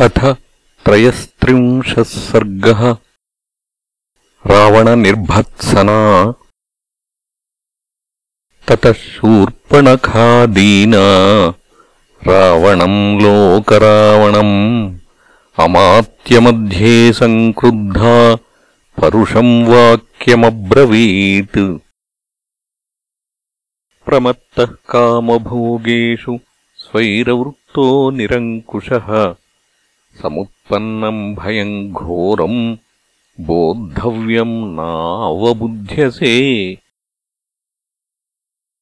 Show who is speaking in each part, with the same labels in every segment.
Speaker 1: अथ त्रयस्त्रिंशः सर्गः। रावणनिर्भत्सना। ततः शूर्पणखादीना। रावणम् लोकरावणम्। अमात्यमध्ये सङ्क्रुद्धा परुषम् वाक्यमब्रवीत्। प्रमत्तः कामभोगेषु स्वैरवृत्तो निरङ्कुशः समुत्पन्नम् भयम् घोरम् बोद्धव्यम् नावबुध्यसे।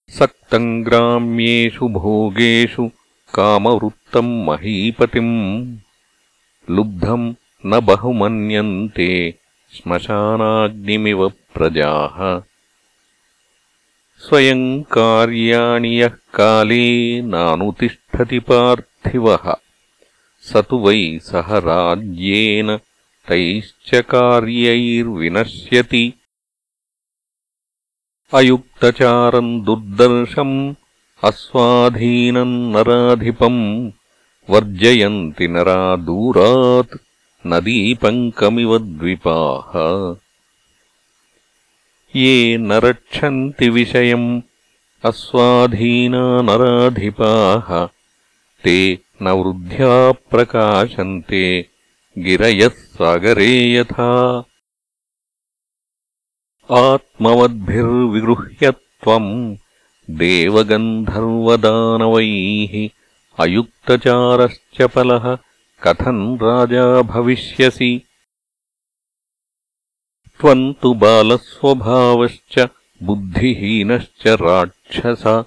Speaker 1: सक्तम् ग्राम्येषु भोगेषु कामवृत्तम् महीपतिम् लुब्धम् न बहुमन्यन्ते श्मशानाग्निमिव प्रजाः। स्वयम् कार्याणि यः काले नानुतिष्ठति पार्थिवः स तु वै सह राज्येन तैश्च कार्यैर्विनश्यति। अयुक्तचारम् दुर्दर्शम् अस्वाधीनम् नराधिपम् वर्जयन्ति नरा दूरात् नदीपङ्कमिव द्विपाः। ये न रक्षन्ति विषयम् अस्वाधीना नराधिपाः ते न वृद्ध्या प्रकाशन्ते गिरयः सागरे यथा। आत्मवद्भिर्विगृह्य त्वम् देवगन्धर्वदानवैः अयुक्तचारश्चपलः कथम् राजा भविष्यसि। त्वम् तु बालस्वभावश्च बुद्धिहीनश्च राक्षस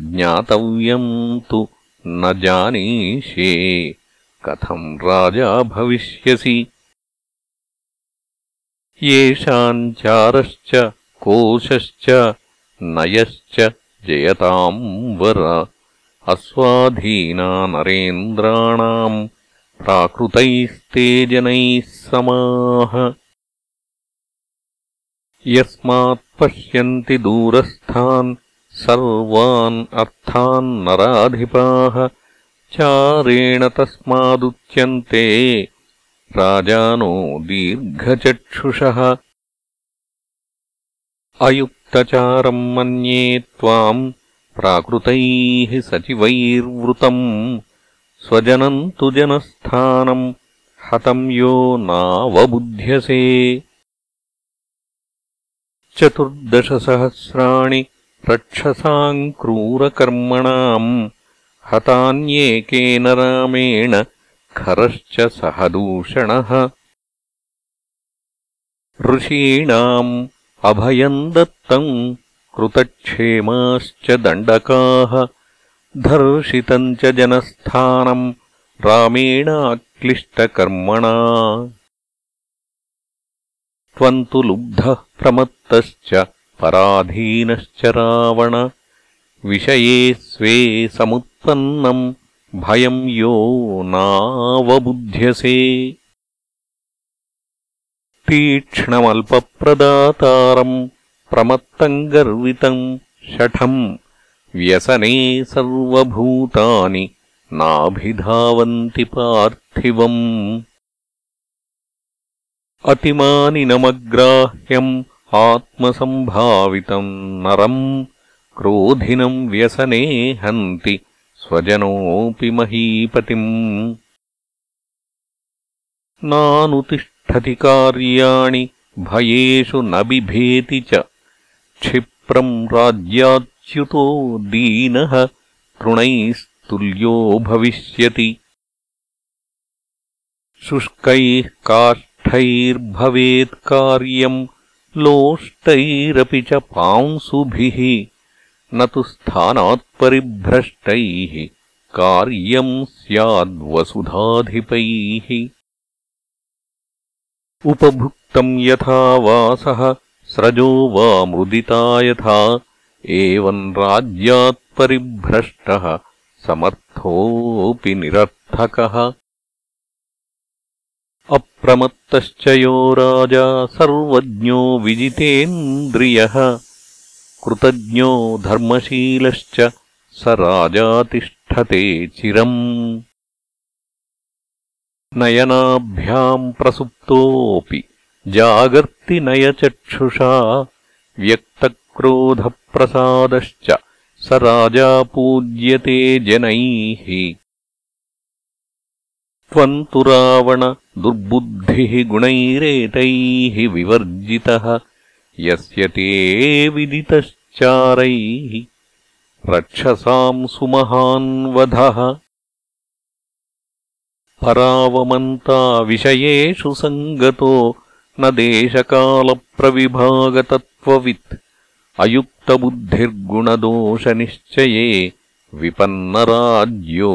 Speaker 1: ज्ञातव्यम् तु न जानीषे। कथम् राजा भविष्यसि? येषाम् चारश्च कोशश्च नयश्च जयताम् वर। अस्वाधीना नरेन्द्राणाम् प्राकृतैस्ते जनैः समाः यस्मात्पश्यन्ति दूरस्थान् सर्वान् अर्थान् नराधिपाः चारेण तस्मादुच्यन्ते। राजानो दीर्घचक्षुषः। अयुक्तचारम् मन्ये त्वाम् प्राकृतैः सचिवैर्वृतम्। स्वजनम् तु जनस्थानम् हतम् यो नावबुध्यसे। चतुर्दशसहस्राणि रक्षसाम् क्रूरकर्मणाम् हतान्येकेन रामेण खरश्च सहदूषणः। ऋषीणाम् अभयम् दत्तम् कृतक्षेमाश्च दण्डकाः। धर्षितम् च जनस्थानम् रामेणाक्लिष्टकर्मणा। त्वम् तु लुब्धः प्रमत्तश्च पराधीनश्च रावण। विषये स्वे समुत्पन्नम् भयम् यो नावबुध्यसे। तीक्ष्णमल्पप्रदातारम् प्रमत्तम् गर्वितम् शठम् व्यसने सर्वभूतानि नाभिधावन्ति पार्थिवम्। अतिमानिनमग्राह्यम् आत्मसम्भावितम् नरम् क्रोधिनम् व्यसने हन्ति स्वजनोऽपि महीपतिम्। नानुतिष्ठति कार्याणि भयेषु न बिभेति च। क्षिप्रम् राज्याच्युतो दीनः तृणैस्तुल्यो भविष्यति। शुष्कैः काष्ठैर्भवेत् कार्यम् लोष्टैरपि च पांसुभिः न तु स्थानात्परिभ्रष्टैः कार्यम् स्याद्वसुधाधिपैः। उपभुक्तम् यथा वासः स्रजो वा मृदिता यथा एवम् राज्यात्परिभ्रष्टः समर्थोऽपि निरर्थकः अप्रमत्तश्च यो राजा सर्वज्ञो विजितेन्द्रियः। कृतज्ञो धर्मशीलश्च स राजा तिष्ठते चिरम्। नयनाभ्याम् प्रसुप्तोऽपि जागर्तिनयचक्षुषा व्यक्तक्रोधप्रसादश्च स राजा पूज्यते जनैः त्वम् तु रावण दुर्बुद्धिः गुणैरेतैः विवर्जितः यस्य ते विदितश्चारैः रक्षसाम् सुमहान्वधः परावमन्ता विषयेषु सङ्गतो न देशकालप्रविभागतत्त्ववित्। अयुक्तबुद्धिर्गुणदोषनिश्चये विपन्नराज्यो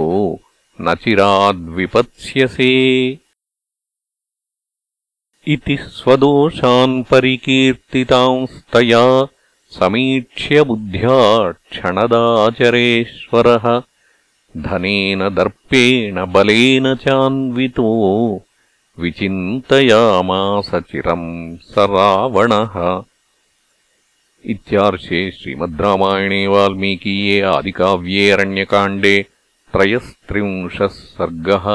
Speaker 1: न चिराद्विपत्स्यसे इति स्वदोषान् परिकीर्तितांस्तया समीक्ष्य बुद्ध्या क्षणदाचरेश्वरः धनेन दर्पेण बलेन चान्वितो विचिन्तयामास चिरम् स रावणः। इत्यार्षे श्रीमद् रामायणे वाल्मीकीये आदिकाव्ये अरण्यकाण्डे त्रयस्त्रिंशः सर्गः